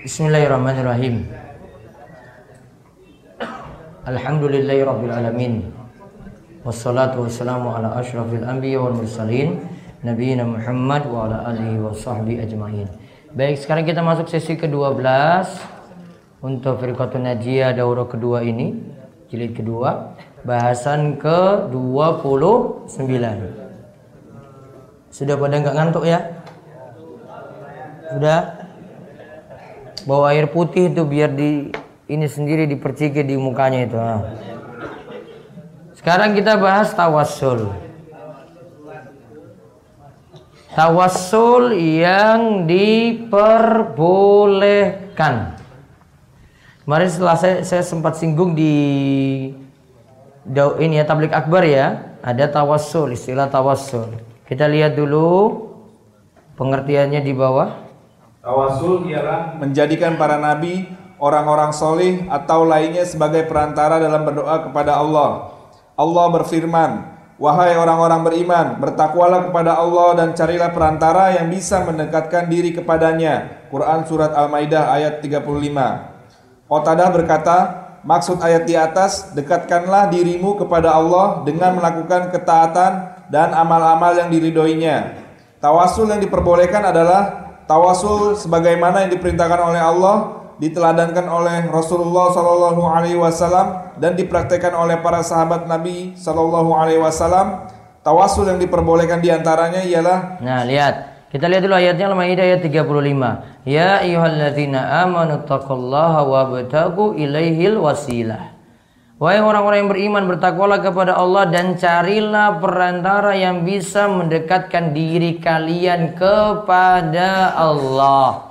Bismillahirrahmanirrahim. Alhamdulillahi rabbil alamin. Wassalatu wassalamu ala asyrafil anbiya wal mursalin Nabiina Muhammad wa ala alihi wa sahbihi ajma'in Baik sekarang kita masuk sesi ke-12 Untuk Firqatun Najiyah daurah kedua ini Jilid kedua Bahasan ke-29 Sudah pada nggak ngantuk ya? Sudah? Bawa air putih itu biar di ini sendiri diperciki di mukanya itu. Nah. Sekarang kita bahas tawassul. Tawassul yang diperbolehkan. Kemarin setelah saya, saya sempat singgung di ini ya tablik akbar ya, ada tawassul, istilah tawassul. Kita lihat dulu pengertiannya di bawah. Tawassul ialah menjadikan para nabi, orang-orang solih atau lainnya sebagai perantara dalam berdoa kepada Allah. Allah berfirman, Wahai orang-orang beriman, bertakwalah kepada Allah dan carilah perantara yang bisa mendekatkan diri kepadanya. Quran Surat Al-Maidah ayat 35 Qatadah berkata, maksud ayat di atas, dekatkanlah dirimu kepada Allah dengan melakukan ketaatan dan amal-amal yang diridhoinya. Tawasul yang diperbolehkan adalah tawasul sebagaimana yang diperintahkan oleh Allah, diteladankan oleh Rasulullah Shallallahu Alaihi Wasallam dan dipraktekkan oleh para sahabat Nabi Shallallahu Alaihi Wasallam. Tawasul yang diperbolehkan di antaranya ialah Nah, lihat. Kita lihat dulu ayatnya Al-Maidah ayat 35. Ya ayyuhalladzina amanu taqullaha wabtagu ilaihil wasilah. Wahai orang-orang yang beriman bertakwalah kepada Allah dan carilah perantara yang bisa mendekatkan diri kalian kepada Allah.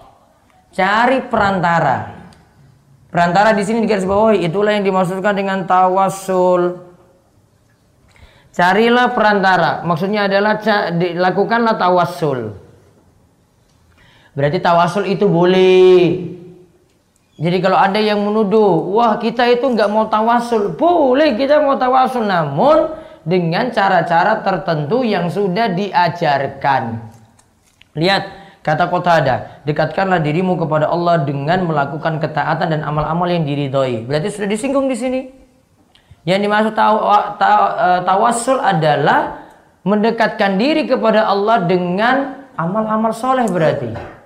Cari perantara. Perantara di sini digaris bawahi itulah yang dimaksudkan dengan tawassul. Carilah perantara. Maksudnya adalah dilakukanlah tawassul. Berarti tawassul itu boleh jadi kalau ada yang menuduh, wah kita itu nggak mau tawasul, boleh kita mau tawasul, namun dengan cara-cara tertentu yang sudah diajarkan. Lihat kata kota ada, dekatkanlah dirimu kepada Allah dengan melakukan ketaatan dan amal-amal yang diridhoi. Berarti sudah disinggung di sini. Yang dimaksud taw, taw, e, tawasul adalah mendekatkan diri kepada Allah dengan amal-amal soleh berarti.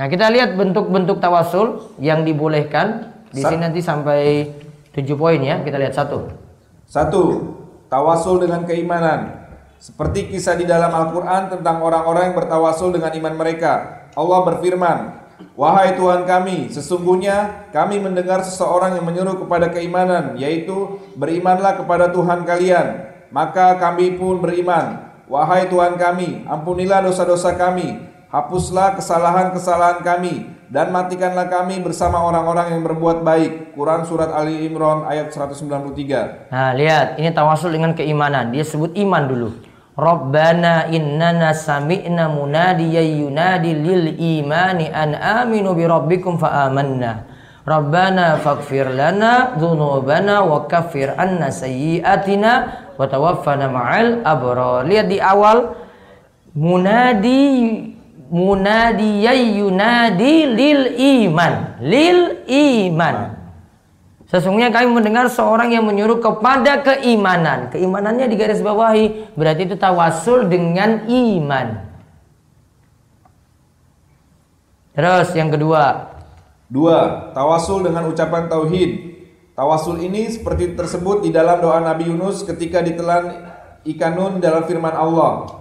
Nah, kita lihat bentuk-bentuk tawasul yang dibolehkan. Di sini nanti sampai tujuh poin ya. Kita lihat satu. Satu, tawasul dengan keimanan. Seperti kisah di dalam Al-Quran tentang orang-orang yang bertawasul dengan iman mereka. Allah berfirman, Wahai Tuhan kami, sesungguhnya kami mendengar seseorang yang menyuruh kepada keimanan, yaitu berimanlah kepada Tuhan kalian. Maka kami pun beriman. Wahai Tuhan kami, ampunilah dosa-dosa kami Hapuslah kesalahan-kesalahan kami dan matikanlah kami bersama orang-orang yang berbuat baik. Quran surat Ali Imran ayat 193. Nah, lihat, ini tawasul dengan keimanan. Dia sebut iman dulu. Rabbana innana sami'na munadiyan yunadi lil imani an aminu bi rabbikum fa amanna. Rabbana faghfir lana dzunubana wa kaffir anna sayyi'atina wa tawaffana ma'al abrar. Lihat di awal munadi munadiyai yunadi lil iman lil iman Sesungguhnya kami mendengar seorang yang menyuruh kepada keimanan. Keimanannya di garis bawahi. Berarti itu tawasul dengan iman. Terus yang kedua. Dua, tawasul dengan ucapan tauhid. Tawasul ini seperti tersebut di dalam doa Nabi Yunus ketika ditelan ikan nun dalam firman Allah.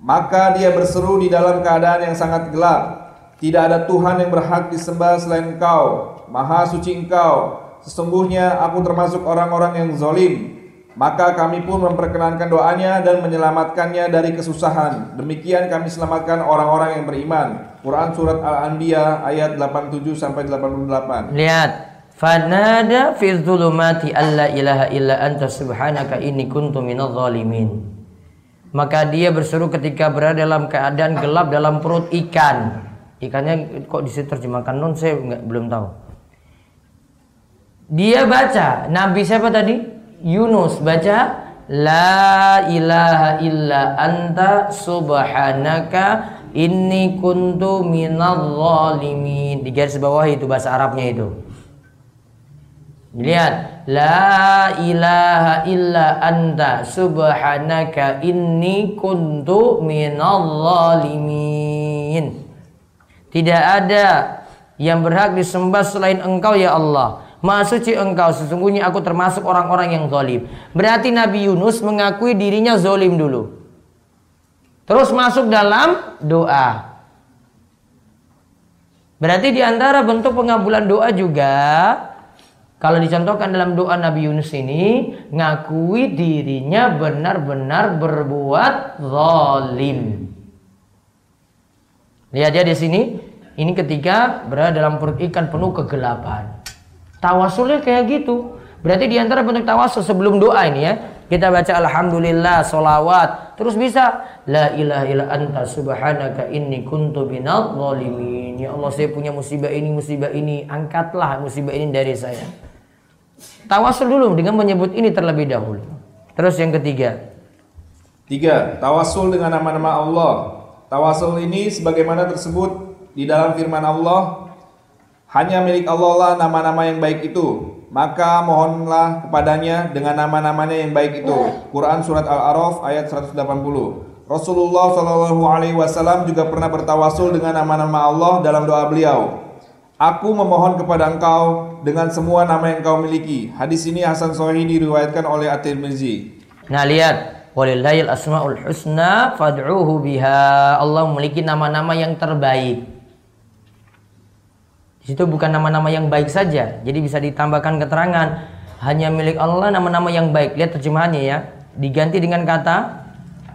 Maka dia berseru di dalam keadaan yang sangat gelap. Tidak ada Tuhan yang berhak disembah selain Engkau. Maha suci Engkau. Sesungguhnya aku termasuk orang-orang yang zolim. Maka kami pun memperkenankan doanya dan menyelamatkannya dari kesusahan. Demikian kami selamatkan orang-orang yang beriman. Quran surat Al-Anbiya ayat 87 sampai 88. Lihat, fanada fi dzulumati alla ilaha illa anta subhanaka inni kuntu minadh dhalimin. Maka dia berseru ketika berada dalam keadaan gelap dalam perut ikan. Ikannya kok terjemahkan non saya nggak belum tahu. Dia baca Nabi siapa tadi? Yunus baca La ilaha illa anta subhanaka inni kuntu minal zalimin. Di garis bawah itu bahasa Arabnya itu. Lihat, la ilaha illa anta subhanaka inni kuntu minal zalimin. Tidak ada yang berhak disembah selain engkau ya Allah. Maha suci engkau, sesungguhnya aku termasuk orang-orang yang zalim. Berarti Nabi Yunus mengakui dirinya zalim dulu. Terus masuk dalam doa. Berarti di antara bentuk pengabulan doa juga kalau dicontohkan dalam doa Nabi Yunus ini ngakui dirinya benar-benar berbuat zalim. Lihat ya di sini, ini ketika berada dalam perut ikan penuh kegelapan. Tawasulnya kayak gitu. Berarti di antara bentuk tawasul sebelum doa ini ya. Kita baca alhamdulillah, solawat. Terus bisa la ilaha illa anta subhanaka inni kuntu minal zalimin. Ya Allah saya punya musibah ini, musibah ini. Angkatlah musibah ini dari saya. Tawasul dulu dengan menyebut ini terlebih dahulu. Terus yang ketiga. Tiga, tawasul dengan nama-nama Allah. Tawasul ini sebagaimana tersebut di dalam firman Allah hanya milik Allah lah nama-nama yang baik itu. Maka mohonlah kepadanya dengan nama-namanya yang baik itu. Quran surat Al-A'raf ayat 180. Rasulullah Wasallam juga pernah bertawasul dengan nama-nama Allah dalam doa beliau. Aku memohon kepada engkau dengan semua nama yang kau miliki. Hadis ini Hasan Sahih diriwayatkan oleh At-Tirmizi. Nah lihat, walillahil asmaul husna fad'uhu biha. Allah memiliki nama-nama yang terbaik. Di situ bukan nama-nama yang baik saja. Jadi bisa ditambahkan keterangan hanya milik Allah nama-nama yang baik. Lihat terjemahannya ya. Diganti dengan kata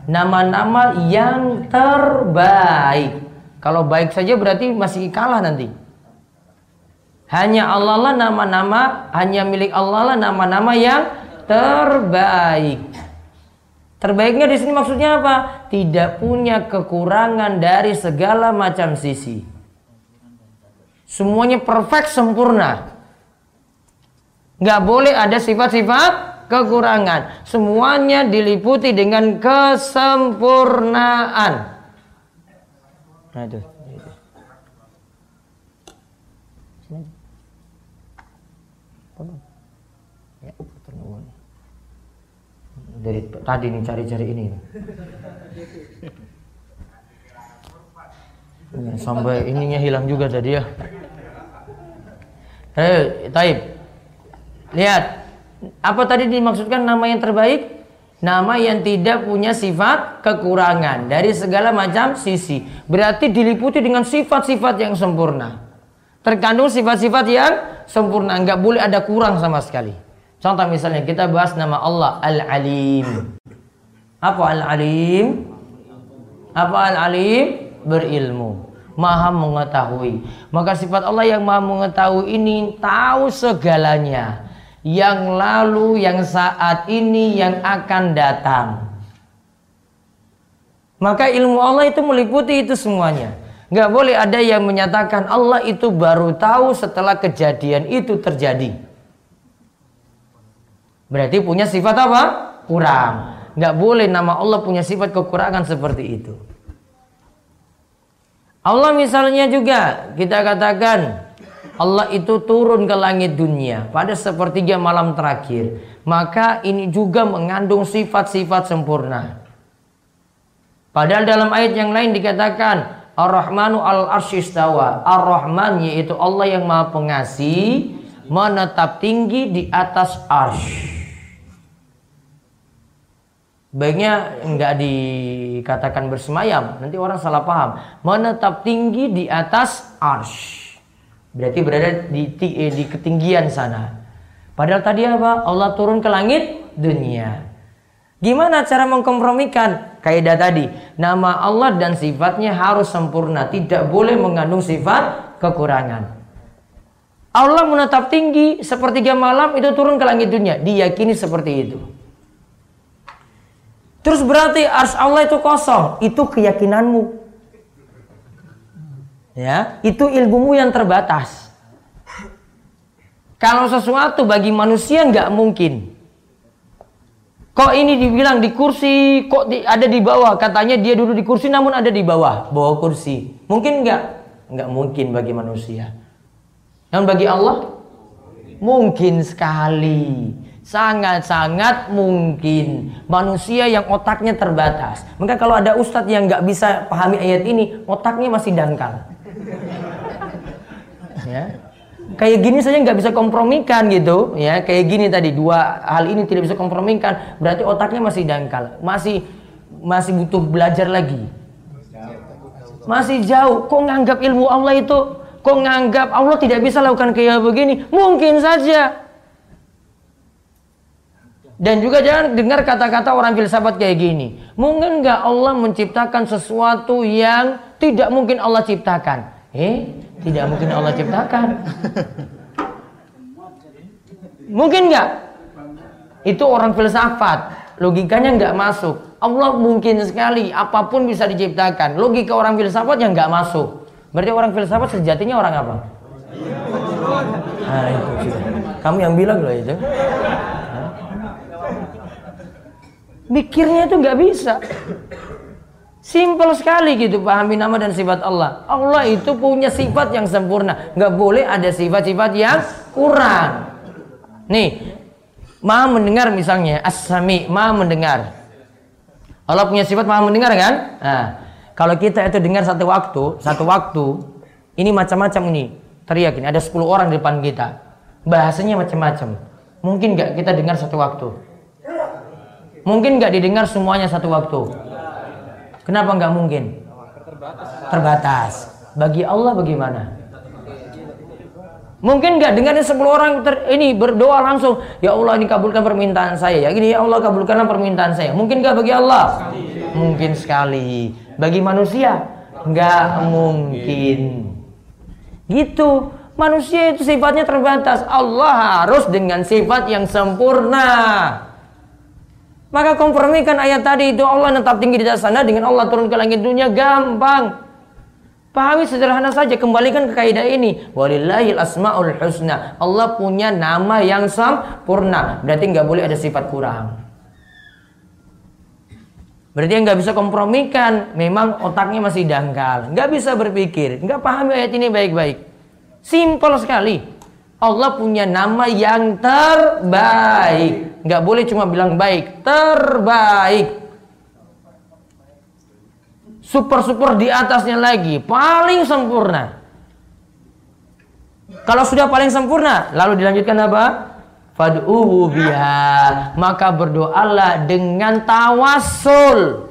nama-nama yang terbaik. Kalau baik saja berarti masih kalah nanti. Hanya Allah lah nama-nama, hanya milik Allah lah nama-nama yang terbaik. Terbaiknya di sini maksudnya apa? Tidak punya kekurangan dari segala macam sisi. Semuanya perfect sempurna. Nggak boleh ada sifat-sifat kekurangan. Semuanya diliputi dengan kesempurnaan. Nah. Ya, Dari tadi nih cari-cari ini. Ya, sampai ininya hilang juga tadi ya. Hei, Taib. Lihat. Apa tadi dimaksudkan nama yang terbaik? Nama yang tidak punya sifat kekurangan dari segala macam sisi. Berarti diliputi dengan sifat-sifat yang sempurna. Terkandung sifat-sifat yang sempurna. Enggak boleh ada kurang sama sekali. Contoh misalnya kita bahas nama Allah Al-Alim. Apa Al-Alim? Apa Al-Alim? Berilmu maha mengetahui. Maka sifat Allah yang maha mengetahui ini tahu segalanya. Yang lalu, yang saat ini, yang akan datang. Maka ilmu Allah itu meliputi itu semuanya. Gak boleh ada yang menyatakan Allah itu baru tahu setelah kejadian itu terjadi. Berarti punya sifat apa? Kurang. Gak boleh nama Allah punya sifat kekurangan seperti itu. Allah misalnya juga kita katakan Allah itu turun ke langit dunia pada sepertiga malam terakhir. Maka ini juga mengandung sifat-sifat sempurna. Padahal dalam ayat yang lain dikatakan Ar-Rahmanu al-arsyistawa. Ar-Rahman yaitu Allah yang maha pengasih menetap tinggi di atas arsh. Baiknya enggak dikatakan bersemayam, nanti orang salah paham. Menetap tinggi di atas arsh. Berarti berada di, eh, di ketinggian sana. Padahal tadi apa? Allah turun ke langit dunia. Gimana cara mengkompromikan kaidah tadi? Nama Allah dan sifatnya harus sempurna, tidak boleh mengandung sifat kekurangan. Allah menetap tinggi sepertiga malam itu turun ke langit dunia, diyakini seperti itu. Terus berarti ars Allah itu kosong. Itu keyakinanmu. Ya, itu ilmumu yang terbatas. Kalau sesuatu bagi manusia nggak mungkin. Kok ini dibilang di kursi, kok di, ada di bawah? Katanya dia duduk di kursi namun ada di bawah, bawah kursi. Mungkin enggak? Enggak mungkin bagi manusia. Namun bagi Allah mungkin sekali. Sangat-sangat mungkin manusia yang otaknya terbatas. Maka kalau ada ustadz yang nggak bisa pahami ayat ini, otaknya masih dangkal. Ya. Kayak gini saja nggak bisa kompromikan gitu ya. Kayak gini tadi dua hal ini tidak bisa kompromikan berarti otaknya masih dangkal. Masih masih butuh belajar lagi. Masih jauh. Kok nganggap ilmu Allah itu kok nganggap Allah tidak bisa lakukan kayak begini? Mungkin saja dan juga jangan dengar kata-kata orang filsafat kayak gini mungkin nggak Allah menciptakan sesuatu yang tidak mungkin Allah ciptakan eh tidak mungkin Allah ciptakan. Mungkin nggak? Itu orang filsafat. Logikanya nggak masuk. Allah mungkin sekali apa pun bisa diciptakan. Logika orang filsafat yang nggak masuk. Berarti orang filsafat sejatinya orang apa? Nah, itu Kamu yang bilang loh itu. Mikirnya itu nggak bisa. Simpel sekali gitu pahami nama dan sifat Allah. Allah itu punya sifat yang sempurna. Nggak boleh ada sifat-sifat yang kurang. Nih, maha mendengar misalnya. As-sami, maha mendengar. Allah punya sifat maha mendengar kan? Nah, kalau kita itu dengar satu waktu, satu waktu, ini macam-macam ini. Teriak ini, ada 10 orang di depan kita. Bahasanya macam-macam. Mungkin nggak kita dengar satu waktu? Mungkin nggak didengar semuanya satu waktu? Kenapa nggak mungkin? Terbatas. Bagi Allah bagaimana? Mungkin nggak dengarnya 10 orang ter, ini berdoa langsung, ya Allah ini kabulkan permintaan saya. Ya ini ya Allah kabulkanlah permintaan saya. Mungkin nggak bagi Allah? Mungkin sekali. Bagi manusia nggak mungkin. Gitu. Manusia itu sifatnya terbatas. Allah harus dengan sifat yang sempurna. Maka kompromikan ayat tadi itu Allah tetap tinggi di atas sana dengan Allah turun ke langit dunia gampang. Pahami sederhana saja, kembalikan ke kaidah ini. Walillahil asmaul husna. Allah punya nama yang sempurna. Berarti nggak boleh ada sifat kurang. Berarti nggak bisa kompromikan. Memang otaknya masih dangkal. Nggak bisa berpikir. Nggak pahami ayat ini baik-baik. Simpel sekali. Allah punya nama yang terbaik. Nggak boleh cuma bilang baik, terbaik. Super-super di atasnya lagi, paling sempurna. Kalau sudah paling sempurna, lalu dilanjutkan apa? Fad'uhu biha. Maka berdoalah dengan tawasul.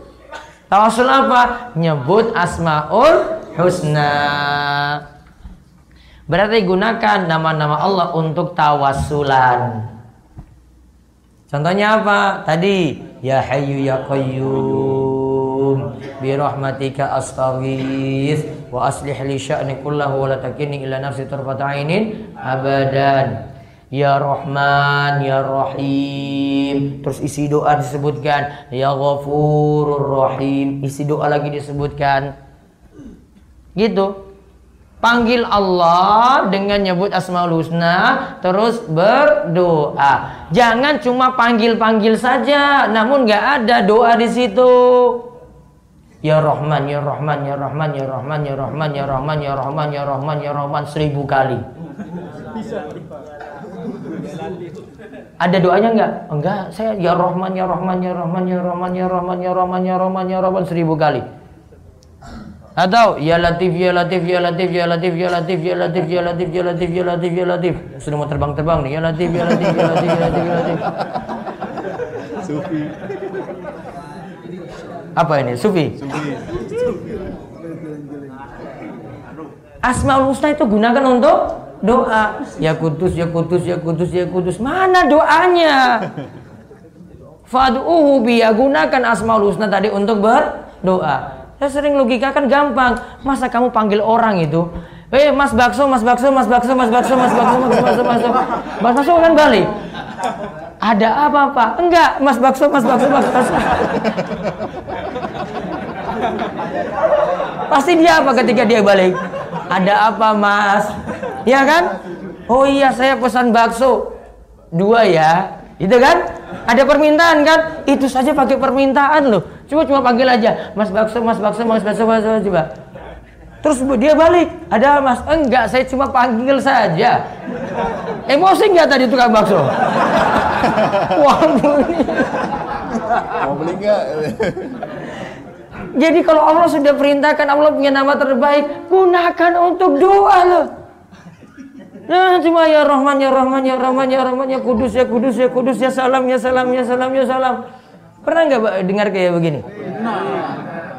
Tawasul apa? Nyebut asmaul husna. Berarti gunakan nama-nama Allah untuk tawasulan. Contohnya apa? Tadi ya hayyu ya qayyum bi rahmatika astaghits wa aslih li sya'ni kullahu wa la takilni ila nafsi abadan. Ya Rahman, Ya Rahim. Terus isi doa disebutkan. Ya Ghafurur Rahim. Isi doa lagi disebutkan. Gitu. Panggil Allah dengan nyebut Asmaul Husna, terus berdoa. Jangan cuma panggil-panggil saja, namun nggak ada doa di situ. Ya Rahman, Ya Rahman, Ya Rahman, Ya Rahman, Ya Rahman, Ya Rahman, Ya Rahman, Ya Rahman, Ya Rahman seribu kali. Ada doanya enggak? Enggak, saya Ya Rahman, Ya Rahman, Ya Rahman, Ya Rahman, Ya Rahman, Ya Rahman, Ya Rahman, Ya Rahman seribu kali. Atau ya latif ya latif ya latif ya latif ya latif ya latif ya latif ya latif ya latif ya latif. Sudah mau terbang-terbang nih ya latif ya latif ya latif ya latif ya latif. Sufi. Apa ini? Sufi. Sufi. Asmaul Husna itu gunakan untuk doa. Ya kudus, ya kudus, ya kudus, ya kudus. Mana doanya? Fad'uhu biya gunakan Asmaul Husna tadi untuk berdoa. Saya sering logika kan gampang. Masa kamu panggil orang itu, eh Mas Bakso, Mas Bakso, Mas Bakso, Mas Bakso, Mas Bakso, Mas Bakso, Mas Bakso. Mas Bakso kan balik. Ada apa Pak? Enggak, Mas Bakso, Mas Bakso, Mas Bakso. Pasti dia apa ketika dia balik? Ada apa Mas? Ya kan? Oh iya saya pesan bakso. Dua ya. Itu kan? Ada permintaan kan? Itu saja pakai permintaan loh. Cuma cuma panggil aja, Mas Bakso, Mas Bakso, Mas Bakso, Mas Bakso, coba. Terus dia balik, ada Mas, enggak, saya cuma panggil saja. Emosi enggak tadi tukang bakso? Wah, Mau beli enggak? Jadi kalau Allah sudah perintahkan Allah punya nama terbaik, gunakan untuk doa loh. Nah, cuma ya Rahman, ya Rahman, ya Rahman, ya Rahman, ya Kudus, ya Kudus, ya Kudus, ya Salam, ya Salam, ya Salam, ya Salam. Pernah nggak dengar kayak begini?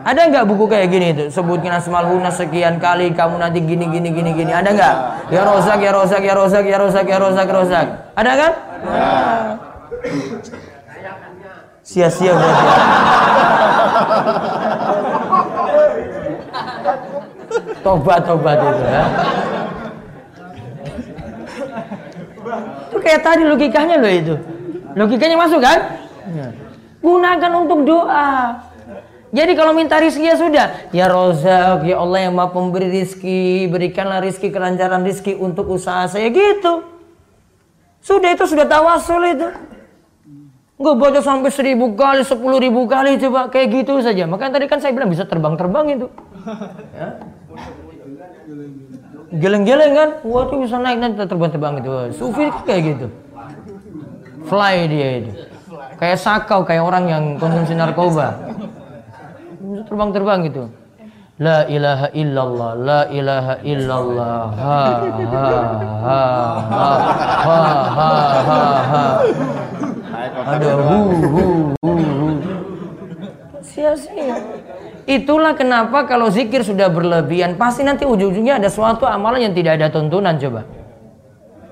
Ada nggak buku kayak gini itu? Sebutkan asmal huna sekian kali, kamu nanti gini, gini, gini, gini. Ada nggak? Ya rosak, ya rosak, ya rosak, ya rosak, ya rosak, rosak. Ada kan? Sia-sia berarti. Tobat-tobat itu ya. Itu kayak tadi logikanya loh itu. Logikanya masuk kan? Ya. Gunakan untuk doa. Jadi kalau minta rizki ya sudah. Ya Rozak, ya Allah yang maha pemberi rizki. Berikanlah rizki, kelancaran rizki untuk usaha saya gitu. Sudah itu sudah tawasul itu. Gue baca sampai seribu kali, sepuluh ribu kali coba kayak gitu saja. Makanya tadi kan saya bilang bisa terbang-terbang itu. Ya geleng-geleng kan? Wah tuh bisa naik nanti terbang-terbang gitu. Sufi kayak gitu? Fly dia itu. Kayak sakau kayak orang yang konsumsi narkoba. Terbang-terbang gitu. La ilaha illallah, la ilaha illallah, ha ha ha ha ha ha ha. Ada hu hu hu hu. Sia-sia. Itulah kenapa kalau zikir sudah berlebihan pasti nanti ujung-ujungnya ada suatu amalan yang tidak ada tuntunan coba.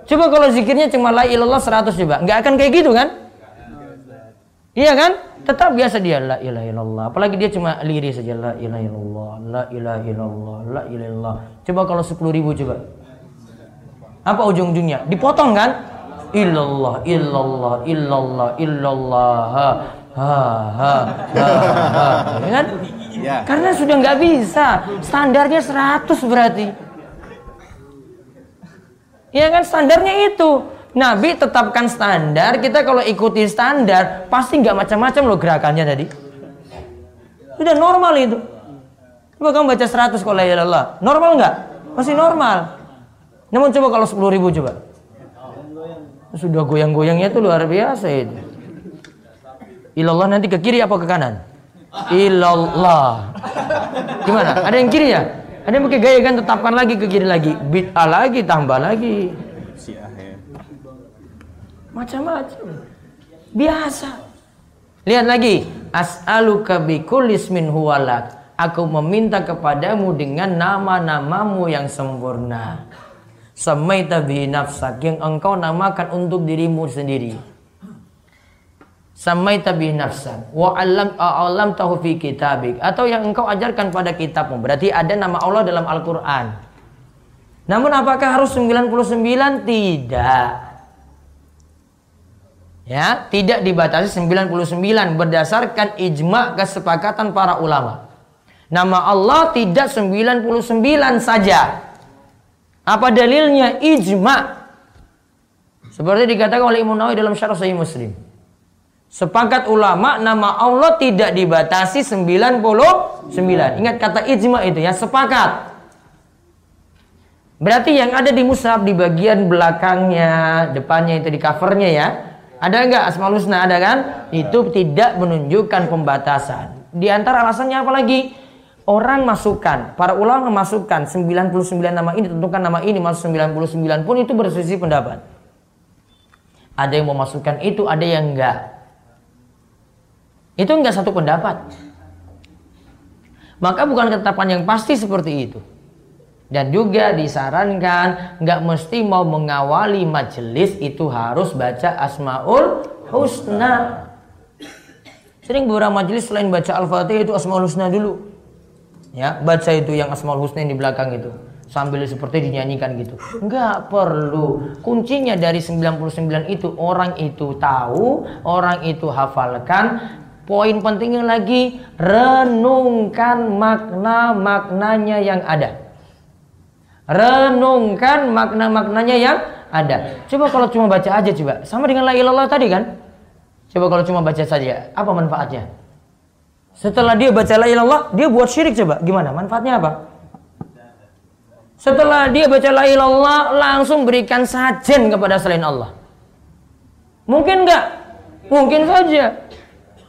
Coba kalau zikirnya cuma la ilallah 100 coba, nggak akan kayak gitu kan? Iya kan? Tetap biasa dia la ilaha illallah. Apalagi dia cuma liri saja la ilaha illallah, la ilaha illallah, la ilaha illallah. Coba kalau 10 ribu coba. Apa ujung-ujungnya? Dipotong kan? Illallah, illallah, illallah, illallah. Ha ha ha ha. Ya kan? Ya. Karena sudah nggak bisa. Standarnya 100 berarti. Ya kan standarnya itu. Nabi tetapkan standar, kita kalau ikuti standar pasti nggak macam-macam loh gerakannya tadi. Sudah normal itu. Coba kamu baca 100 kalau ya Allah. Normal nggak? Masih normal. Namun coba kalau 10 ribu coba. Sudah goyang-goyangnya itu luar biasa itu. Ilallah nanti ke kiri apa ke kanan? Ilallah. Gimana? Ada yang kiri ya? Ada yang pakai gaya kan tetapkan lagi ke kiri lagi. Bid'ah lagi, tambah lagi. Macam-macam. Biasa. Lihat lagi. As'aluka bikulis min huwalak. Aku meminta kepadamu dengan nama-namamu yang sempurna. Samaita bihi nafsak yang engkau namakan untuk dirimu sendiri samaita bi nafsan. Wa alam alam tahu fi kitabik. Atau yang engkau ajarkan pada kitabmu. Berarti ada nama Allah dalam Al-Qur'an. Namun apakah harus 99 tidak. Ya tidak dibatasi 99 berdasarkan ijma kesepakatan para ulama. Nama Allah tidak 99 saja. Apa dalilnya? Ijma. Seperti dikatakan oleh Imam Nawawi dalam Syarah Sahih Muslim Sepakat ulama nama Allah tidak dibatasi 99. Ingat kata ijma itu ya, sepakat. Berarti yang ada di mushaf di bagian belakangnya, depannya itu di covernya ya. Ada enggak Asmaul Husna ada kan? Itu tidak menunjukkan pembatasan. Di antara alasannya apa lagi? Orang masukkan, para ulama memasukkan 99 nama ini, tentukan nama ini masuk 99 pun itu berselisih pendapat. Ada yang memasukkan itu, ada yang enggak. Itu enggak satu pendapat. Maka bukan ketetapan yang pasti seperti itu. Dan juga disarankan nggak mesti mau mengawali majelis itu harus baca Asmaul Husna. Sering beberapa majelis selain baca Al-Fatihah itu Asmaul Husna dulu. Ya, baca itu yang Asmaul Husna yang di belakang itu sambil seperti dinyanyikan gitu. Enggak perlu. Kuncinya dari 99 itu orang itu tahu, orang itu hafalkan, Poin pentingnya lagi renungkan makna-maknanya yang ada. Renungkan makna-maknanya yang ada. Coba kalau cuma baca aja coba. Sama dengan la ilallah tadi kan? Coba kalau cuma baca saja, apa manfaatnya? Setelah dia baca la ilallah, dia buat syirik coba. Gimana? Manfaatnya apa? Setelah dia baca la ilallah, langsung berikan sajen kepada selain Allah. Mungkin enggak? Mungkin saja.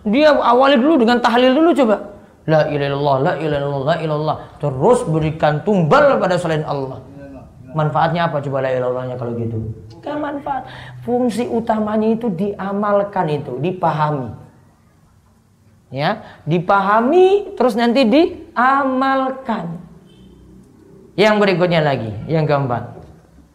Dia awali dulu dengan tahlil dulu coba. La ilallah, la ilallah, la ilallah. Terus berikan tumbal pada selain Allah. Manfaatnya apa coba la ilallahnya kalau gitu? Gak manfaat. Fungsi utamanya itu diamalkan itu, dipahami. Ya, dipahami terus nanti diamalkan. Yang berikutnya lagi, yang keempat.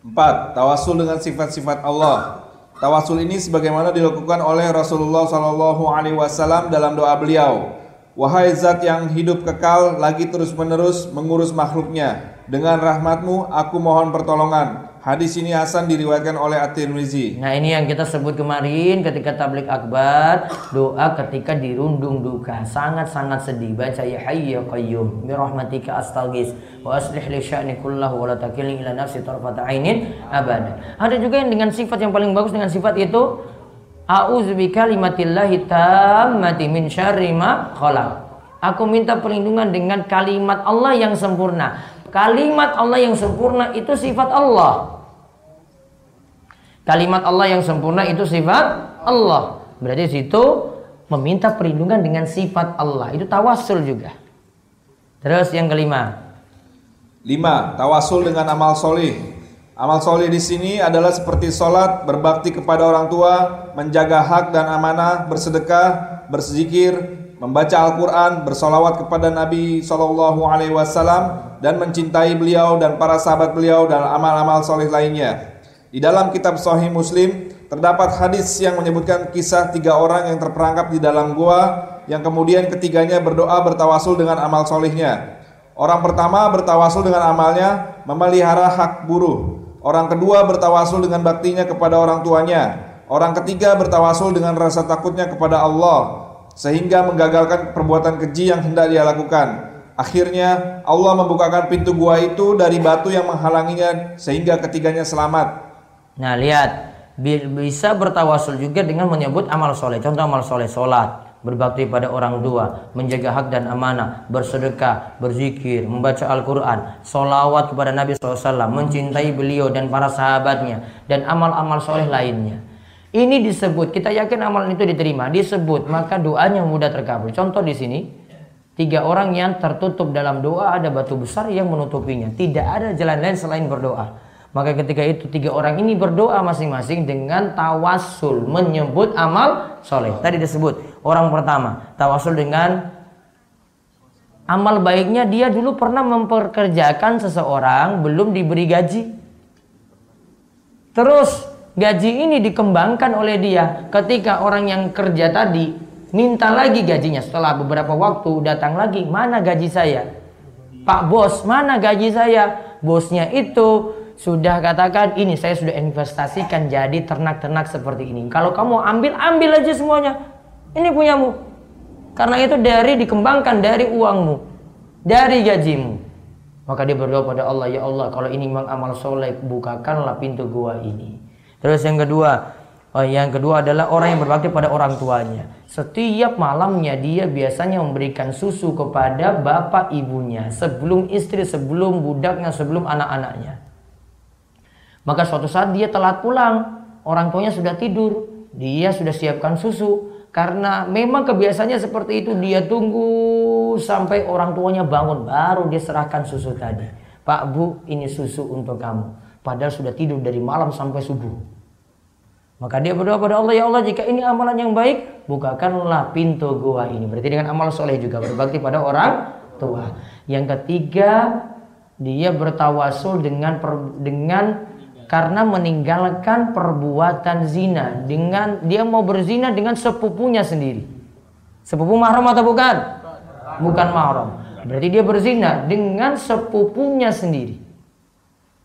Empat, tawasul dengan sifat-sifat Allah. Tawasul ini sebagaimana dilakukan oleh Rasulullah Shallallahu Alaihi Wasallam dalam doa beliau. Wahai zat yang hidup kekal lagi terus-menerus mengurus makhluknya. Dengan rahmatmu aku mohon pertolongan. Hadis ini Hasan diriwayatkan oleh At-Tirmizi. Nah ini yang kita sebut kemarin ketika tablik akbar doa ketika dirundung duka sangat-sangat sedih baca ya hayy ya qayyum bi rahmatika astaghis wa aslih li sya'ni kullahu wa la takilni ila nafsi tarfata ainin abada. Ada juga yang dengan sifat yang paling bagus dengan sifat itu A'udzu bikalimatillahi tammati min syarri ma khalaq. Aku minta perlindungan dengan kalimat Allah yang sempurna. Kalimat Allah yang sempurna itu sifat Allah. Kalimat Allah yang sempurna itu sifat Allah. Berarti situ meminta perlindungan dengan sifat Allah. Itu tawasul juga. Terus yang kelima. Lima, tawasul dengan amal solih. Amal soleh di sini adalah seperti sholat, berbakti kepada orang tua, menjaga hak dan amanah, bersedekah, berzikir, membaca Al-Quran, bersolawat kepada Nabi Shallallahu Alaihi Wasallam dan mencintai beliau dan para sahabat beliau dan amal-amal soleh lainnya. Di dalam kitab Sahih Muslim terdapat hadis yang menyebutkan kisah tiga orang yang terperangkap di dalam gua yang kemudian ketiganya berdoa bertawasul dengan amal solehnya. Orang pertama bertawasul dengan amalnya memelihara hak buruh. Orang kedua bertawasul dengan baktinya kepada orang tuanya. Orang ketiga bertawasul dengan rasa takutnya kepada Allah sehingga menggagalkan perbuatan keji yang hendak dia lakukan. Akhirnya Allah membukakan pintu gua itu dari batu yang menghalanginya sehingga ketiganya selamat. Nah lihat bisa bertawasul juga dengan menyebut amal soleh. Contoh amal soleh, solat, berbakti pada orang tua, menjaga hak dan amanah, bersedekah, berzikir, membaca Al-Quran, solawat kepada Nabi SAW, mencintai beliau dan para sahabatnya, dan amal-amal soleh lainnya. Ini disebut, kita yakin amalan itu diterima, disebut, maka doanya mudah terkabul. Contoh di sini, tiga orang yang tertutup dalam doa, ada batu besar yang menutupinya. Tidak ada jalan lain selain berdoa. Maka ketika itu tiga orang ini berdoa masing-masing dengan tawasul menyebut amal soleh. Tadi disebut orang pertama tawasul dengan amal baiknya dia dulu pernah memperkerjakan seseorang belum diberi gaji. Terus gaji ini dikembangkan oleh dia ketika orang yang kerja tadi minta lagi gajinya setelah beberapa waktu datang lagi mana gaji saya Pak bos mana gaji saya bosnya itu sudah katakan ini saya sudah investasikan jadi ternak-ternak seperti ini. Kalau kamu ambil, ambil aja semuanya. Ini punyamu. Karena itu dari dikembangkan dari uangmu, dari gajimu. Maka dia berdoa pada Allah, ya Allah kalau ini memang amal soleh, bukakanlah pintu gua ini. Terus yang kedua, Oh, yang kedua adalah orang yang berbakti pada orang tuanya. Setiap malamnya dia biasanya memberikan susu kepada bapak ibunya sebelum istri, sebelum budaknya, sebelum anak-anaknya. Maka suatu saat dia telat pulang, orang tuanya sudah tidur, dia sudah siapkan susu. Karena memang kebiasaannya seperti itu, dia tunggu sampai orang tuanya bangun, baru dia serahkan susu tadi. Pak Bu, ini susu untuk kamu. Padahal sudah tidur dari malam sampai subuh. Maka dia berdoa pada Allah, ya Allah jika ini amalan yang baik, bukakanlah pintu gua ini. Berarti dengan amal soleh juga berbakti pada orang tua. Yang ketiga, dia bertawasul dengan dengan karena meninggalkan perbuatan zina dengan dia mau berzina dengan sepupunya sendiri. Sepupu mahram atau bukan? Bukan mahram. Berarti dia berzina dengan sepupunya sendiri.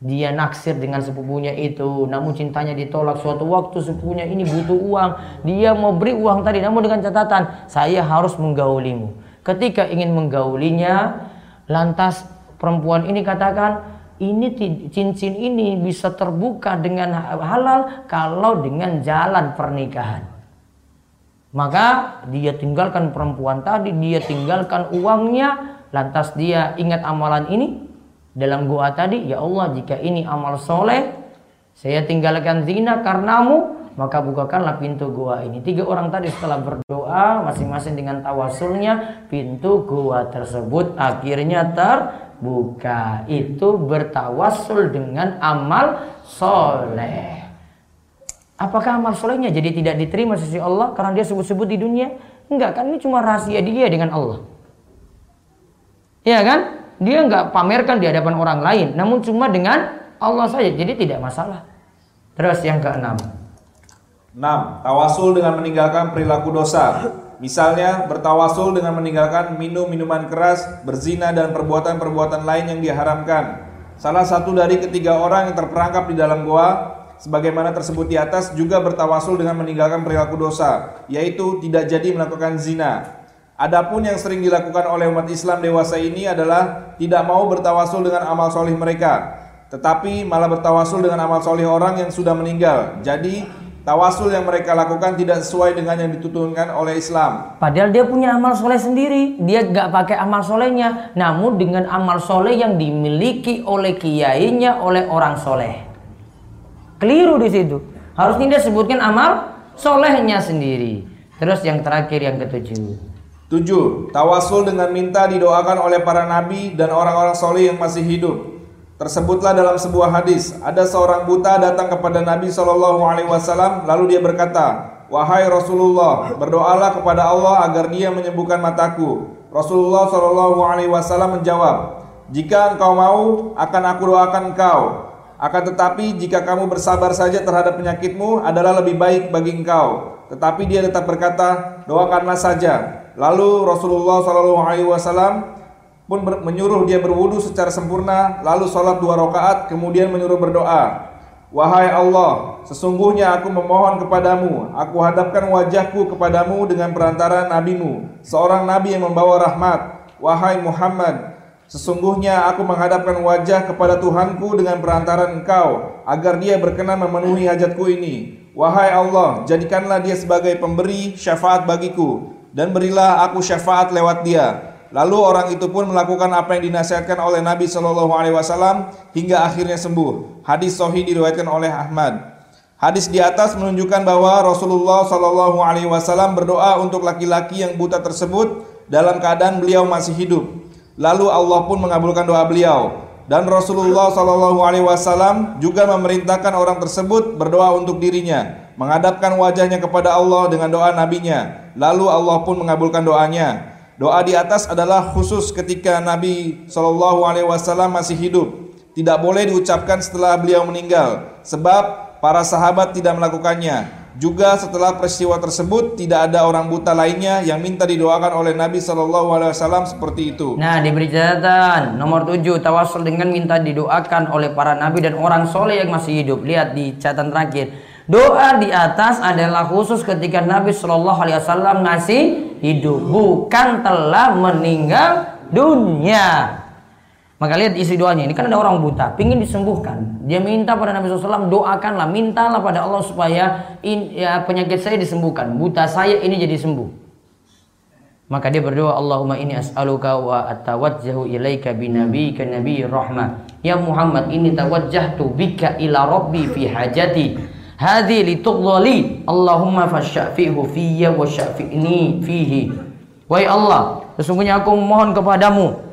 Dia naksir dengan sepupunya itu, namun cintanya ditolak. Suatu waktu sepupunya ini butuh uang, dia mau beri uang tadi, namun dengan catatan saya harus menggaulimu. Ketika ingin menggaulinya, lantas perempuan ini katakan, ini cincin ini bisa terbuka dengan halal kalau dengan jalan pernikahan. Maka dia tinggalkan perempuan tadi, dia tinggalkan uangnya, lantas dia ingat amalan ini dalam gua tadi, ya Allah jika ini amal soleh, saya tinggalkan zina karenamu, maka bukakanlah pintu gua ini. Tiga orang tadi setelah berdoa, masing-masing dengan tawasulnya, pintu gua tersebut akhirnya terbuka. Itu bertawasul dengan amal soleh. Apakah amal solehnya jadi tidak diterima sisi Allah karena dia sebut-sebut di dunia? Enggak kan ini cuma rahasia dia dengan Allah. Ya kan? Dia enggak pamerkan di hadapan orang lain, namun cuma dengan Allah saja. Jadi tidak masalah. Terus yang keenam. 6. Tawasul dengan meninggalkan perilaku dosa. Misalnya bertawasul dengan meninggalkan minum minuman keras, berzina dan perbuatan-perbuatan lain yang diharamkan. Salah satu dari ketiga orang yang terperangkap di dalam goa sebagaimana tersebut di atas juga bertawasul dengan meninggalkan perilaku dosa, yaitu tidak jadi melakukan zina. Adapun yang sering dilakukan oleh umat Islam dewasa ini adalah tidak mau bertawasul dengan amal soleh mereka, tetapi malah bertawasul dengan amal soleh orang yang sudah meninggal. Jadi tawasul yang mereka lakukan tidak sesuai dengan yang dituturkan oleh Islam. Padahal dia punya amal soleh sendiri, dia gak pakai amal solehnya, namun dengan amal soleh yang dimiliki oleh kiainya, oleh orang soleh. Keliru di situ. Harusnya dia sebutkan amal solehnya sendiri. Terus yang terakhir yang ketujuh. Tujuh, tawasul dengan minta didoakan oleh para nabi dan orang-orang soleh yang masih hidup. Tersebutlah dalam sebuah hadis, ada seorang buta datang kepada Nabi Shallallahu Alaihi Wasallam, lalu dia berkata, Wahai Rasulullah, berdoalah kepada Allah agar Dia menyembuhkan mataku. Rasulullah Shallallahu Alaihi Wasallam menjawab, Jika engkau mau, akan aku doakan engkau. Akan tetapi jika kamu bersabar saja terhadap penyakitmu adalah lebih baik bagi engkau. Tetapi dia tetap berkata, doakanlah saja. Lalu Rasulullah Shallallahu Alaihi Wasallam pun menyuruh dia berwudu secara sempurna, lalu sholat dua rakaat, kemudian menyuruh berdoa. Wahai Allah, sesungguhnya aku memohon kepadamu, aku hadapkan wajahku kepadamu dengan perantara nabimu, seorang nabi yang membawa rahmat. Wahai Muhammad, Sesungguhnya aku menghadapkan wajah kepada Tuhanku dengan perantaran engkau agar dia berkenan memenuhi hajatku ini. Wahai Allah, jadikanlah dia sebagai pemberi syafaat bagiku dan berilah aku syafaat lewat dia. Lalu orang itu pun melakukan apa yang dinasihatkan oleh Nabi Shallallahu Alaihi Wasallam hingga akhirnya sembuh. Hadis Sahih diriwayatkan oleh Ahmad. Hadis di atas menunjukkan bahwa Rasulullah Shallallahu Alaihi Wasallam berdoa untuk laki-laki yang buta tersebut dalam keadaan beliau masih hidup. Lalu Allah pun mengabulkan doa beliau. Dan Rasulullah Shallallahu Alaihi Wasallam juga memerintahkan orang tersebut berdoa untuk dirinya, menghadapkan wajahnya kepada Allah dengan doa nabinya. Lalu Allah pun mengabulkan doanya. Doa di atas adalah khusus ketika Nabi Shallallahu Alaihi Wasallam masih hidup. Tidak boleh diucapkan setelah beliau meninggal, sebab para sahabat tidak melakukannya. Juga setelah peristiwa tersebut tidak ada orang buta lainnya yang minta didoakan oleh Nabi Shallallahu Alaihi Wasallam seperti itu. Nah diberi catatan nomor tujuh tawasul dengan minta didoakan oleh para nabi dan orang soleh yang masih hidup. Lihat di catatan terakhir. Doa di atas adalah khusus ketika Nabi Shallallahu Alaihi Wasallam masih hidup, bukan telah meninggal dunia. Maka lihat isi doanya. Ini kan ada orang buta, pingin disembuhkan. Dia minta pada Nabi SAW, doakanlah, mintalah pada Allah supaya in, ya, penyakit saya disembuhkan. Buta saya ini jadi sembuh. Maka dia berdoa, Allahumma ini as'aluka wa atawajjahu ilaika binabika nabi rahmah. Ya Muhammad, ini tawajjahtu bika ila rabbi fi hajati. Hadhi li tughlali. Allahumma fasyafihu fiyya wa syafi'ni fihi. Wahai Allah, sesungguhnya aku memohon kepadamu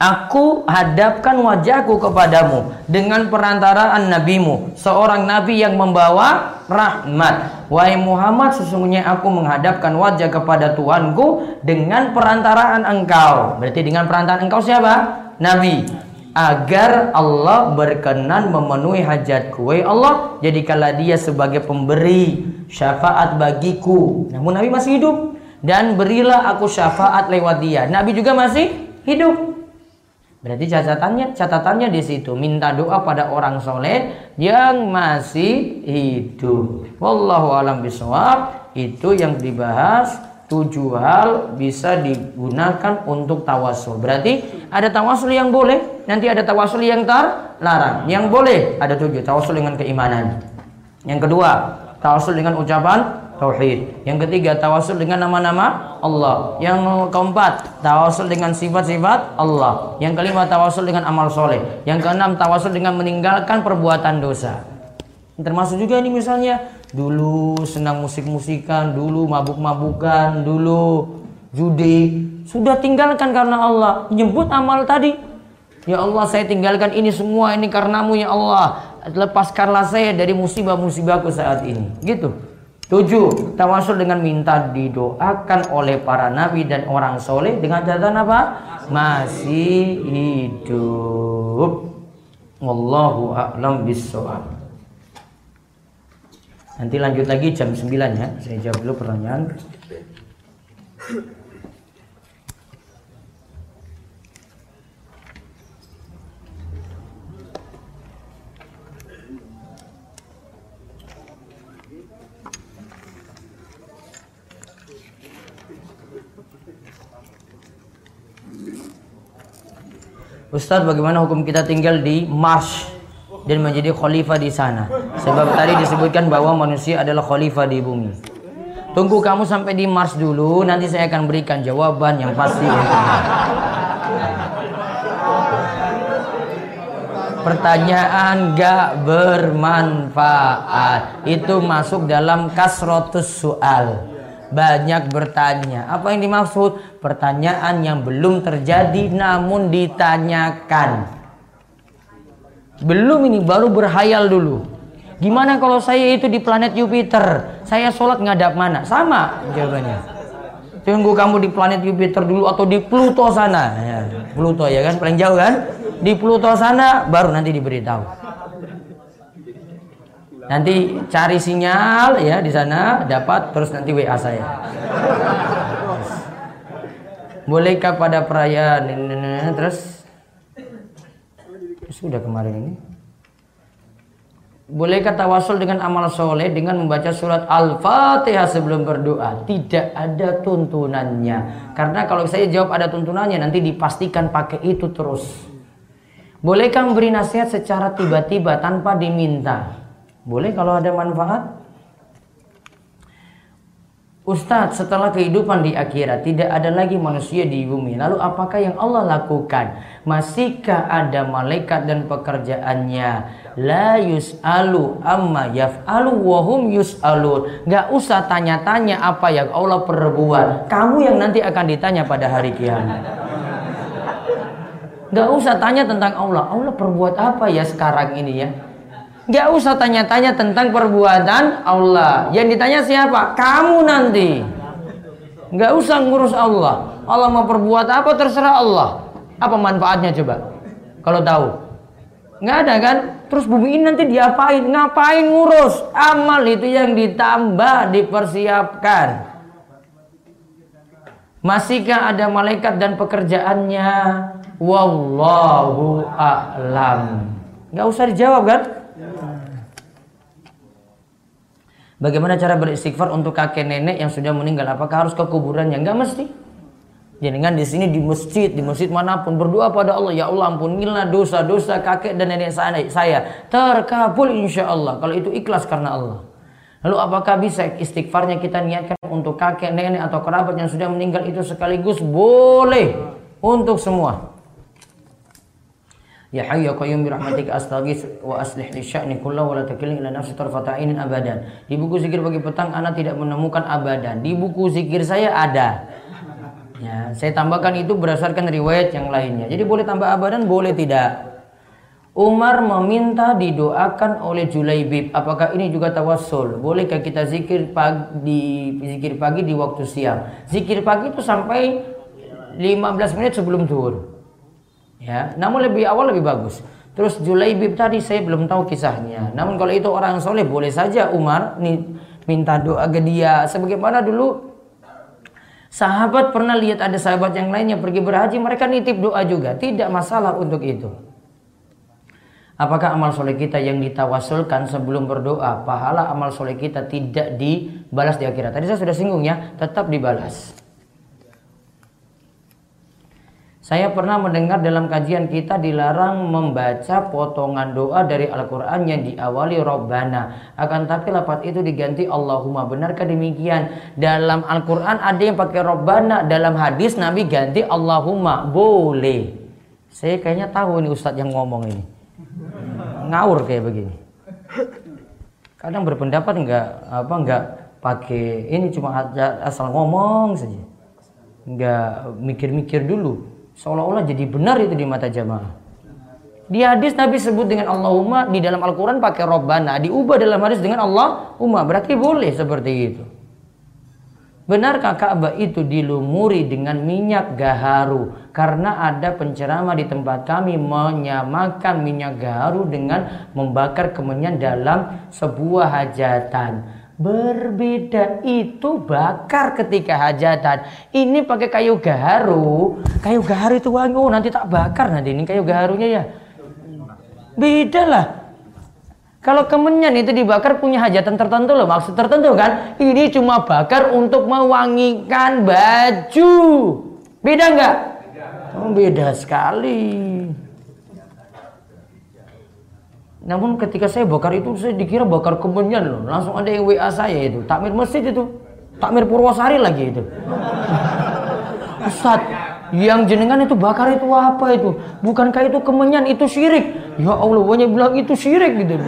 Aku hadapkan wajahku kepadamu dengan perantaraan nabimu, seorang nabi yang membawa rahmat. Wahai Muhammad, sesungguhnya aku menghadapkan wajah kepada Tuhanku dengan perantaraan engkau. Berarti dengan perantaraan engkau siapa? Nabi. Agar Allah berkenan memenuhi hajatku. Wahai Allah, jadikanlah dia sebagai pemberi syafaat bagiku. Namun Nabi masih hidup. Dan berilah aku syafaat lewat dia. Nabi juga masih hidup. Berarti catatannya catatannya di situ minta doa pada orang soleh yang masih hidup. Wallahu alam bisawab itu yang dibahas tujuh hal bisa digunakan untuk tawasul. Berarti ada tawasul yang boleh, nanti ada tawasul yang terlarang. Yang boleh ada tujuh, tawasul dengan keimanan. Yang kedua, tawasul dengan ucapan tauhid. Yang ketiga, tawasul dengan nama-nama Allah. Yang keempat, tawasul dengan sifat-sifat Allah. Yang kelima, tawasul dengan amal soleh. Yang keenam, tawasul dengan meninggalkan perbuatan dosa. Termasuk juga ini misalnya dulu senang musik-musikan, dulu mabuk-mabukan, dulu judi. Sudah tinggalkan karena Allah. Nyebut amal tadi. Ya Allah saya tinggalkan ini semua ini karenamu ya Allah. Lepaskanlah saya dari musibah-musibahku saat ini. Gitu. Tujuh, tawasul dengan minta didoakan oleh para nabi dan orang soleh dengan catatan apa? Masih hidup. Wallahu a'lam bishawab. Nanti lanjut lagi jam 9 ya. Saya jawab dulu pertanyaan. Ustadz bagaimana hukum kita tinggal di Mars dan menjadi khalifah di sana. Sebab tadi disebutkan bahwa manusia adalah khalifah di bumi. Tunggu kamu sampai di Mars dulu, nanti saya akan berikan jawaban yang pasti Pertanyaan gak bermanfaat Itu masuk dalam kasrotus soal Banyak bertanya Apa yang dimaksud? Pertanyaan yang belum terjadi namun ditanyakan belum ini baru berhayal dulu. Gimana kalau saya itu di planet Jupiter? Saya sholat ngadap mana? Sama jawabannya. Tunggu kamu di planet Jupiter dulu atau di Pluto sana. Ya, Pluto ya kan paling jauh kan? Di Pluto sana baru nanti diberitahu. Nanti cari sinyal ya di sana dapat terus nanti WA saya. Bolehkah pada perayaan terus sudah kemarin ini. Bolehkah tawasul dengan amal soleh dengan membaca surat Al-Fatihah sebelum berdoa? Tidak ada tuntunannya. Karena kalau saya jawab ada tuntunannya nanti dipastikan pakai itu terus. Bolehkah memberi nasihat secara tiba-tiba tanpa diminta? Boleh kalau ada manfaat? Ustadz setelah kehidupan di akhirat tidak ada lagi manusia di bumi. Lalu apakah yang Allah lakukan? Masihkah ada malaikat dan pekerjaannya? La yus'alu amma yaf'alu wahum yus'alun. Gak usah tanya-tanya apa yang Allah perbuat. Kamu yang nanti akan ditanya pada hari kiamat. Gak usah tanya tentang Allah. Allah perbuat apa ya sekarang ini ya? Gak usah tanya-tanya tentang perbuatan Allah. Yang ditanya siapa? Kamu nanti. Gak usah ngurus Allah. Allah mau perbuat apa terserah Allah. Apa manfaatnya coba? Kalau tahu. Nggak ada kan? Terus bumi ini nanti diapain? Ngapain ngurus? Amal itu yang ditambah, dipersiapkan. Masihkah ada malaikat dan pekerjaannya? Wallahu a'lam. Nggak usah dijawab kan? Bagaimana cara beristighfar untuk kakek nenek yang sudah meninggal? Apakah harus ke kuburannya? Enggak mesti. Jangan di sini di masjid, di masjid mana pun berdoa pada Allah, ya Allah ampunilah dosa-dosa kakek dan nenek saya. Terkabul insya Allah. Kalau itu ikhlas karena Allah. Lalu apakah bisa istighfarnya kita niatkan untuk kakek, nenek atau kerabat yang sudah meninggal itu sekaligus? Boleh untuk semua. Ya hayyu ya qayyum bi rahmatika astaghits wa aslih li sya'ni kullahu wa la takilni ila nafsi tarfata ainin abadan. Di buku zikir pagi petang anak tidak menemukan abadan. Di buku zikir saya ada. Ya, saya tambahkan itu berdasarkan riwayat yang lainnya. Jadi boleh tambah abadan, boleh tidak. Umar meminta didoakan oleh Julaibib. Apakah ini juga tawassul? Bolehkah kita zikir pagi zikir pagi di waktu siang? Zikir pagi itu sampai 15 menit sebelum zuhur. Ya, namun lebih awal lebih bagus. Terus Julaibib tadi saya belum tahu kisahnya. Namun kalau itu orang soleh boleh saja Umar nih minta doa ke dia. Sebagaimana dulu sahabat pernah lihat ada sahabat yang lainnya pergi berhaji mereka nitip doa juga. Tidak masalah untuk itu. Apakah amal soleh kita yang ditawasulkan sebelum berdoa, pahala amal soleh kita tidak dibalas di akhirat? Tadi saya sudah singgung ya, tetap dibalas. Saya pernah mendengar dalam kajian kita dilarang membaca potongan doa dari Al-Quran yang diawali Robbana. Akan tapi lapat itu diganti Allahumma. Benarkah demikian? Dalam Al-Quran ada yang pakai Robbana. Dalam hadis Nabi ganti Allahumma. Boleh. Saya kayaknya tahu ini Ustadz yang ngomong ini ngawur kayak begini. Kadang berpendapat enggak apa enggak pakai ini cuma asal ngomong saja. Enggak mikir-mikir dulu. Seolah-olah jadi benar itu di mata jamaah. Di hadis Nabi sebut dengan Allahumma, di dalam Al-Quran pakai Robbana. Diubah dalam hadis dengan Allahumma. Berarti boleh seperti itu. Benarkah Ka'bah itu dilumuri dengan minyak gaharu? Karena ada penceramah di tempat kami menyamakan minyak gaharu dengan membakar kemenyan dalam sebuah hajatan. Berbeda itu bakar ketika hajatan. Ini pakai kayu gaharu. Kayu gaharu itu wangi. Oh, nanti tak bakar nanti ini kayu gaharunya ya. Beda lah. Kalau kemenyan itu dibakar punya hajatan tertentu loh, maksud tertentu kan? Ini cuma bakar untuk mewangikan baju. Beda nggak? Oh, beda sekali. Namun ketika saya bakar itu saya dikira bakar kemenyan loh. Langsung ada yang WA saya itu. Takmir masjid itu. Takmir Purwosari lagi itu. Ustaz, yang jenengan itu bakar itu apa itu? Bukankah itu kemenyan, itu syirik? Ya Allah, banyak bilang itu syirik gitu.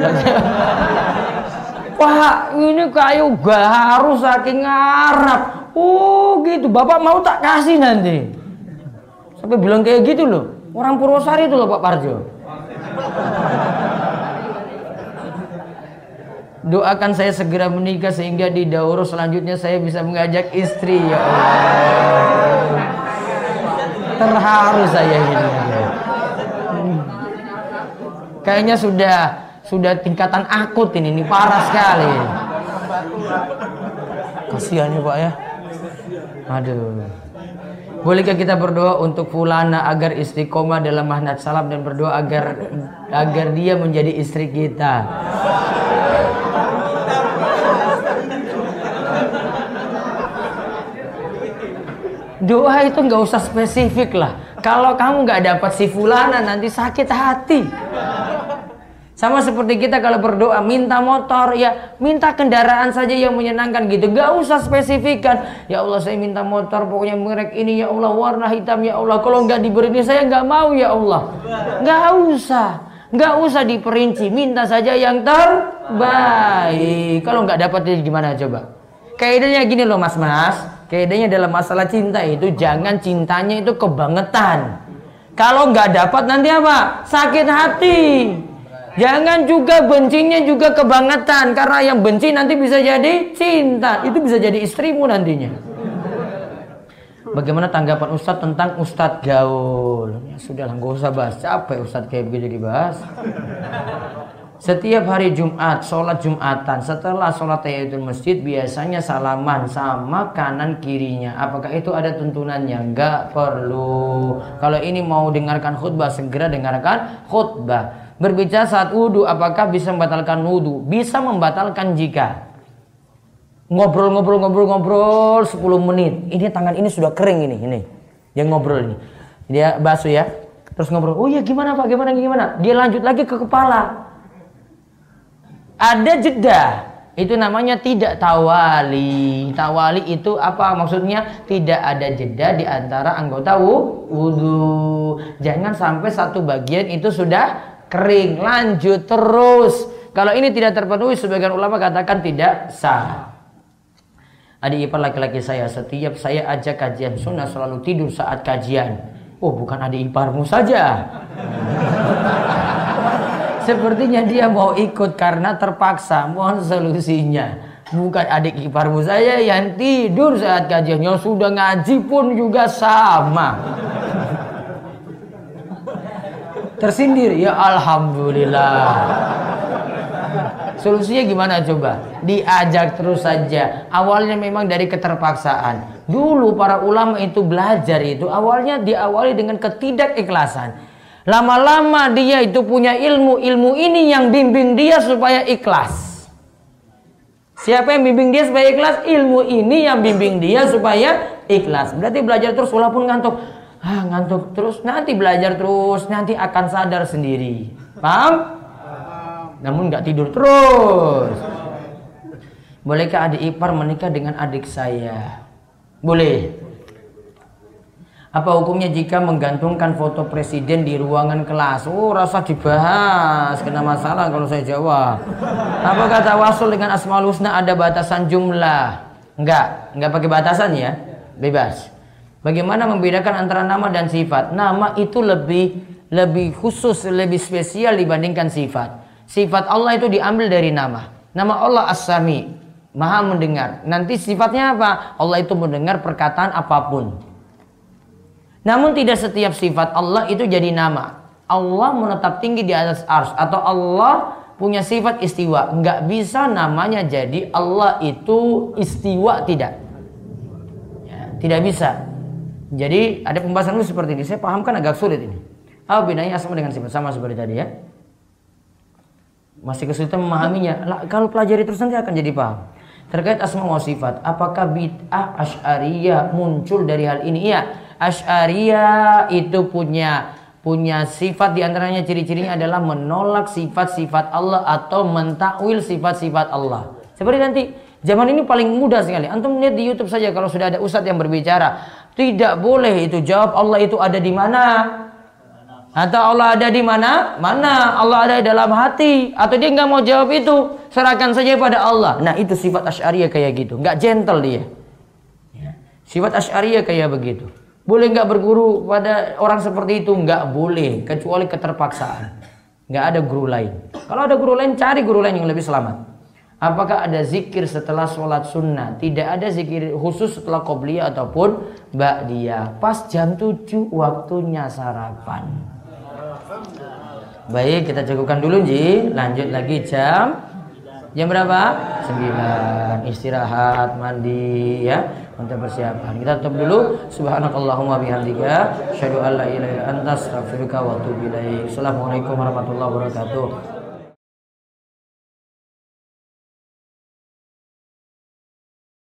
Pak, ini kayu garu saking Arab. Oh gitu, Bapak mau tak kasih nanti. Sampai bilang kayak gitu loh. Orang Purwosari itu loh Pak Parjo. Doakan saya segera menikah sehingga di daurah selanjutnya saya bisa mengajak istri ya Allah terharu saya ini. Kayaknya sudah sudah tingkatan akut ini, ini parah sekali. Kasihan ya Pak ya. Aduh. Bolehkah kita berdoa untuk fulana agar istiqomah dalam mahnat salam dan berdoa agar agar dia menjadi istri kita? Doa itu nggak usah spesifik lah. Kalau kamu nggak dapat si fulana nanti sakit hati. Sama seperti kita kalau berdoa minta motor ya minta kendaraan saja yang menyenangkan gitu. Gak usah spesifikkan. Ya Allah saya minta motor pokoknya merek ini ya Allah warna hitam ya Allah. Kalau nggak diberi ini saya nggak mau ya Allah. Nggak usah. Nggak usah diperinci. Minta saja yang terbaik. Kalau nggak dapat gimana coba? Kaidahnya gini loh mas-mas. Kayaknya dalam masalah cinta itu jangan cintanya itu kebangetan. Kalau nggak dapat nanti apa? Sakit hati. Jangan juga bencinya juga kebangetan karena yang benci nanti bisa jadi cinta. Itu bisa jadi istrimu nantinya. Bagaimana tanggapan Ustadz tentang Ustadz gaul? Ya sudahlah, nggak usah bahas. Capek Ustadz kayak begitu dibahas. Setiap hari Jumat, sholat Jumatan, setelah sholat tahiyatul masjid biasanya salaman sama kanan kirinya. Apakah itu ada tuntunannya? Enggak perlu. Kalau ini mau dengarkan khutbah, segera dengarkan khutbah. Berbicara saat wudhu, apakah bisa membatalkan wudhu? Bisa membatalkan jika ngobrol-ngobrol-ngobrol-ngobrol 10 menit. Ini tangan ini sudah kering ini, ini. Yang ngobrol ini. Dia basuh ya. Terus ngobrol, oh iya gimana pak, gimana, gimana. Dia lanjut lagi ke kepala ada jeda itu namanya tidak tawali. Tawali itu apa maksudnya? Tidak ada jeda di antara anggota wudhu. Jangan sampai satu bagian itu sudah kering, lanjut terus. Kalau ini tidak terpenuhi, sebagian ulama katakan tidak sah. Adik ipar laki-laki saya, setiap saya ajak kajian sunnah selalu tidur saat kajian. Oh, bukan adik iparmu saja. Sepertinya dia mau ikut karena terpaksa. Mohon solusinya. Bukan adik iparmu saya yang tidur saat kajian. Yang sudah ngaji pun juga sama. Tersindir. Ya Alhamdulillah. Solusinya gimana coba? Diajak terus saja. Awalnya memang dari keterpaksaan. Dulu para ulama itu belajar itu awalnya diawali dengan ketidakikhlasan Lama-lama dia itu punya ilmu, ilmu ini yang bimbing dia supaya ikhlas. Siapa yang bimbing dia supaya ikhlas? Ilmu ini yang bimbing dia supaya ikhlas. Berarti belajar terus walaupun ngantuk. Ah, ngantuk terus nanti belajar terus nanti akan sadar sendiri. Paham? Namun nggak tidur terus. Bolehkah adik ipar menikah dengan adik saya? Boleh. Apa hukumnya jika menggantungkan foto presiden di ruangan kelas? Oh, rasa dibahas. Kena masalah kalau saya jawab. Apa kata wasul dengan Asmaul Husna ada batasan jumlah? Enggak, enggak pakai batasan ya. Bebas. Bagaimana membedakan antara nama dan sifat? Nama itu lebih lebih khusus, lebih spesial dibandingkan sifat. Sifat Allah itu diambil dari nama. Nama Allah As-Sami, Maha mendengar. Nanti sifatnya apa? Allah itu mendengar perkataan apa pun. Namun tidak setiap sifat Allah itu jadi nama. Allah menetap tinggi di atas ars atau Allah punya sifat istiwa. Nggak bisa namanya jadi Allah itu istiwa tidak. Ya, tidak bisa. Jadi ada pembahasan seperti ini. Saya pahamkan agak sulit ini. Apa bedanya asma dengan sifat sama seperti tadi ya? Masih kesulitan memahaminya. Lah, kalau pelajari terus nanti akan jadi paham. Terkait asma wa sifat, apakah bid'ah asy'ariyah muncul dari hal ini? Iya, Asy'ariyah itu punya punya sifat di antaranya ciri-cirinya adalah menolak sifat-sifat Allah atau mentakwil sifat-sifat Allah. Seperti nanti zaman ini paling mudah sekali. Antum lihat di YouTube saja kalau sudah ada ustadz yang berbicara, tidak boleh itu jawab Allah itu ada di mana. Atau Allah ada di mana? Mana? Allah ada di dalam hati. Atau dia nggak mau jawab itu. Serahkan saja pada Allah. Nah itu sifat Asy'ariyah kayak gitu. Nggak gentle dia. Ya. Sifat Asy'ariyah kayak begitu. Boleh nggak berguru pada orang seperti itu? Nggak boleh, kecuali keterpaksaan. Nggak ada guru lain. Kalau ada guru lain, cari guru lain yang lebih selamat. Apakah ada zikir setelah sholat sunnah? Tidak ada zikir khusus setelah qobliyah ataupun ba'diyah. Pas jam 7 waktunya sarapan. Baik, kita cukupkan dulu Ji. Lanjut lagi jam jam berapa? 9. Istirahat, mandi ya untuk persiapan. Kita tutup dulu. Subhanakallahumma bihamdika, syadu alla ilaha illa anta astaghfiruka wa atubu. Assalamualaikum warahmatullahi wabarakatuh.